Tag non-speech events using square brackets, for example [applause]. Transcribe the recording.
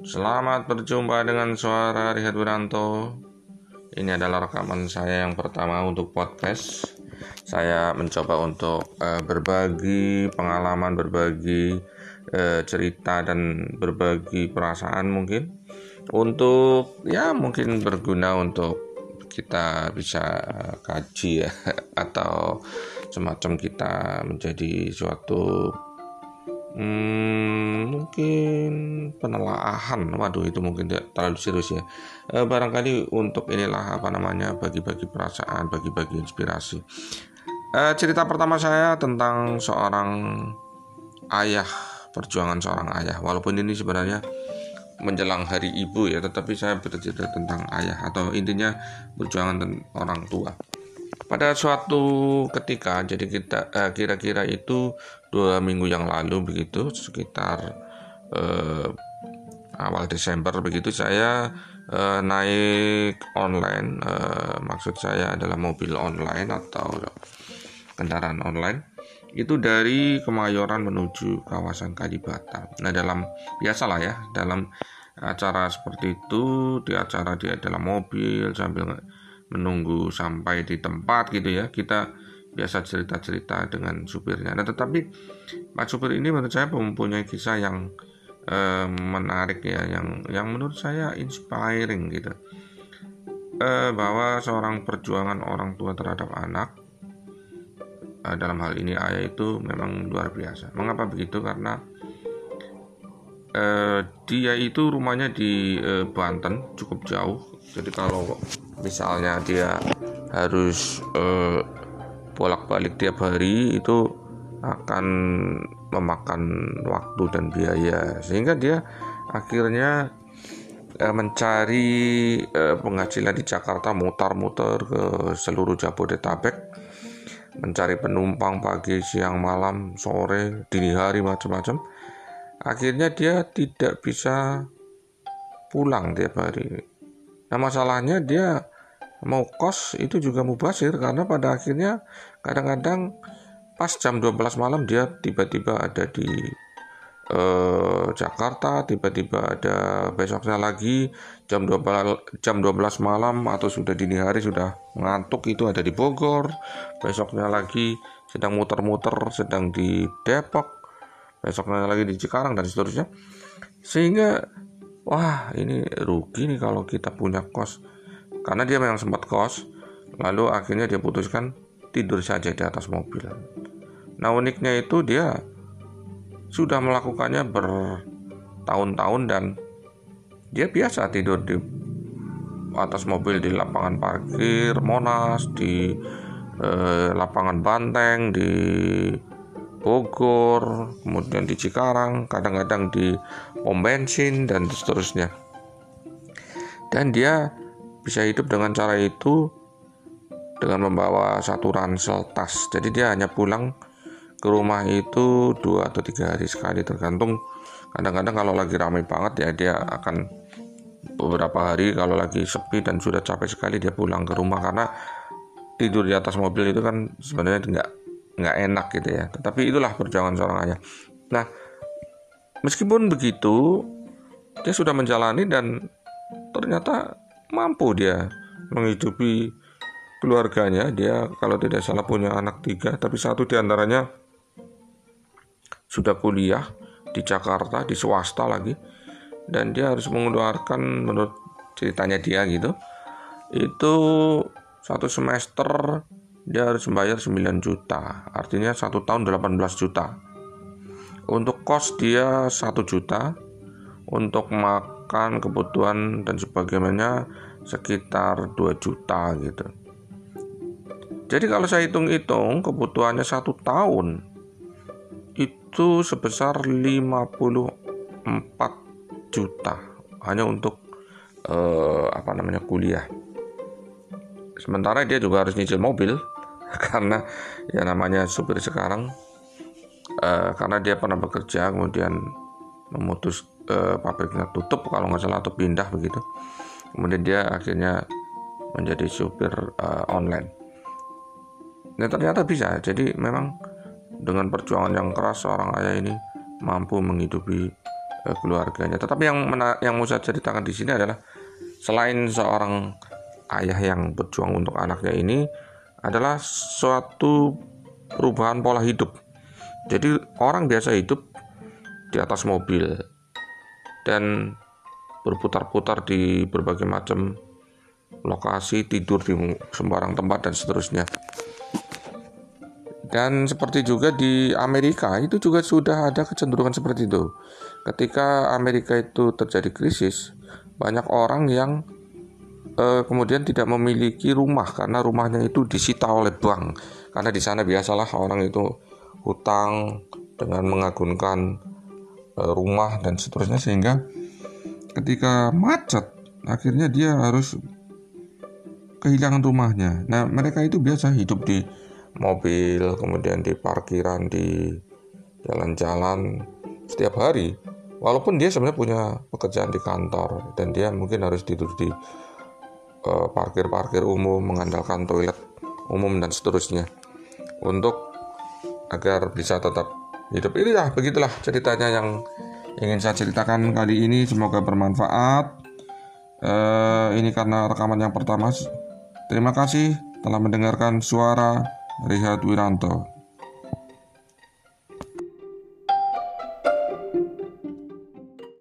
Selamat berjumpa dengan suara Rihat Wiranto. Ini adalah rekaman saya yang pertama untuk podcast. Saya mencoba untuk uh, berbagi pengalaman, berbagi uh, cerita dan berbagi perasaan mungkin untuk ya mungkin berguna untuk kita bisa kaji ya [laughs] atau semacam kita menjadi suatu Hmm, mungkin penelaahan, waduh itu mungkin tidak terlalu serius ya. E, barangkali untuk inilah apa namanya bagi-bagi perasaan, bagi-bagi inspirasi. E, cerita pertama saya tentang seorang ayah, perjuangan seorang ayah. Walaupun ini sebenarnya menjelang hari ibu ya, tetapi saya bercerita tentang ayah atau intinya perjuangan orang tua pada suatu ketika jadi kita eh, kira-kira itu dua minggu yang lalu begitu sekitar eh, awal Desember begitu saya eh, naik online eh, maksud saya adalah mobil online atau kendaraan online itu dari Kemayoran menuju kawasan Kalibata. Nah dalam biasalah ya dalam acara seperti itu di acara dia dalam mobil sambil menunggu sampai di tempat gitu ya. Kita biasa cerita-cerita dengan supirnya. Nah tetapi Pak supir ini menurut saya mempunyai kisah yang eh, menarik ya yang yang menurut saya inspiring gitu. Eh, bahwa seorang perjuangan orang tua terhadap anak eh, dalam hal ini ayah itu memang luar biasa. Mengapa begitu? Karena eh, dia itu rumahnya di eh, Banten cukup jauh. Jadi kalau misalnya dia harus uh, bolak-balik tiap hari itu akan memakan waktu dan biaya sehingga dia akhirnya uh, mencari uh, penghasilan di Jakarta mutar-mutar ke seluruh Jabodetabek mencari penumpang pagi, siang, malam, sore, dini hari macam-macam. Akhirnya dia tidak bisa pulang tiap hari. Nah masalahnya dia mau kos itu juga mubasir karena pada akhirnya kadang-kadang pas jam 12 malam dia tiba-tiba ada di eh, Jakarta, tiba-tiba ada besoknya lagi jam 12 jam 12 malam atau sudah dini hari sudah mengantuk itu ada di Bogor, besoknya lagi sedang muter-muter sedang di Depok, besoknya lagi di Cikarang dan seterusnya. Sehingga wah ini rugi nih kalau kita punya kos. Karena dia memang sempat kos lalu akhirnya dia putuskan tidur saja di atas mobil. Nah uniknya itu dia sudah melakukannya bertahun-tahun dan dia biasa tidur di atas mobil di lapangan parkir Monas di eh, lapangan Banteng di Bogor kemudian di Cikarang kadang-kadang di pom bensin dan seterusnya dan dia bisa hidup dengan cara itu dengan membawa satu ransel tas. Jadi dia hanya pulang ke rumah itu dua atau tiga hari sekali tergantung. Kadang-kadang kalau lagi ramai banget ya dia akan beberapa hari kalau lagi sepi dan sudah capek sekali dia pulang ke rumah karena tidur di atas mobil itu kan sebenarnya nggak nggak enak gitu ya. Tetapi itulah perjuangan seorang ayah. Nah, meskipun begitu dia sudah menjalani dan ternyata mampu dia menghidupi keluarganya. Dia kalau tidak salah punya anak tiga, tapi satu di antaranya sudah kuliah di Jakarta, di swasta lagi. Dan dia harus mengeluarkan menurut ceritanya dia gitu. Itu satu semester dia harus membayar 9 juta. Artinya satu tahun 18 juta. Untuk kos dia 1 juta. Untuk mak makan, kebutuhan dan sebagainya sekitar 2 juta gitu. Jadi kalau saya hitung-hitung kebutuhannya satu tahun itu sebesar 54 juta hanya untuk eh, apa namanya kuliah. Sementara dia juga harus nyicil mobil [laughs] karena ya namanya supir sekarang eh, karena dia pernah bekerja kemudian memutus uh, pabriknya tutup kalau nggak salah atau pindah begitu. Kemudian dia akhirnya menjadi supir uh, online. Dan ternyata bisa. Jadi memang dengan perjuangan yang keras seorang ayah ini mampu menghidupi uh, keluarganya. Tetapi yang mena yang mau saya ceritakan di sini adalah selain seorang ayah yang berjuang untuk anaknya ini adalah suatu perubahan pola hidup. Jadi orang biasa hidup di atas mobil dan berputar-putar di berbagai macam lokasi, tidur di sembarang tempat dan seterusnya. Dan seperti juga di Amerika itu juga sudah ada kecenderungan seperti itu. Ketika Amerika itu terjadi krisis, banyak orang yang eh, kemudian tidak memiliki rumah karena rumahnya itu disita oleh bank. Karena di sana biasalah orang itu hutang dengan mengagunkan eh, rumah dan seterusnya sehingga ketika macet akhirnya dia harus kehilangan rumahnya. Nah, mereka itu biasa hidup di mobil, kemudian di parkiran, di jalan-jalan setiap hari. Walaupun dia sebenarnya punya pekerjaan di kantor dan dia mungkin harus tidur di parkir-parkir umum, mengandalkan toilet umum dan seterusnya untuk agar bisa tetap hidup. Ini lah begitulah ceritanya yang ingin saya ceritakan kali ini. Semoga bermanfaat. Uh, ini karena rekaman yang pertama Terima kasih telah mendengarkan suara Rehat Wiranto.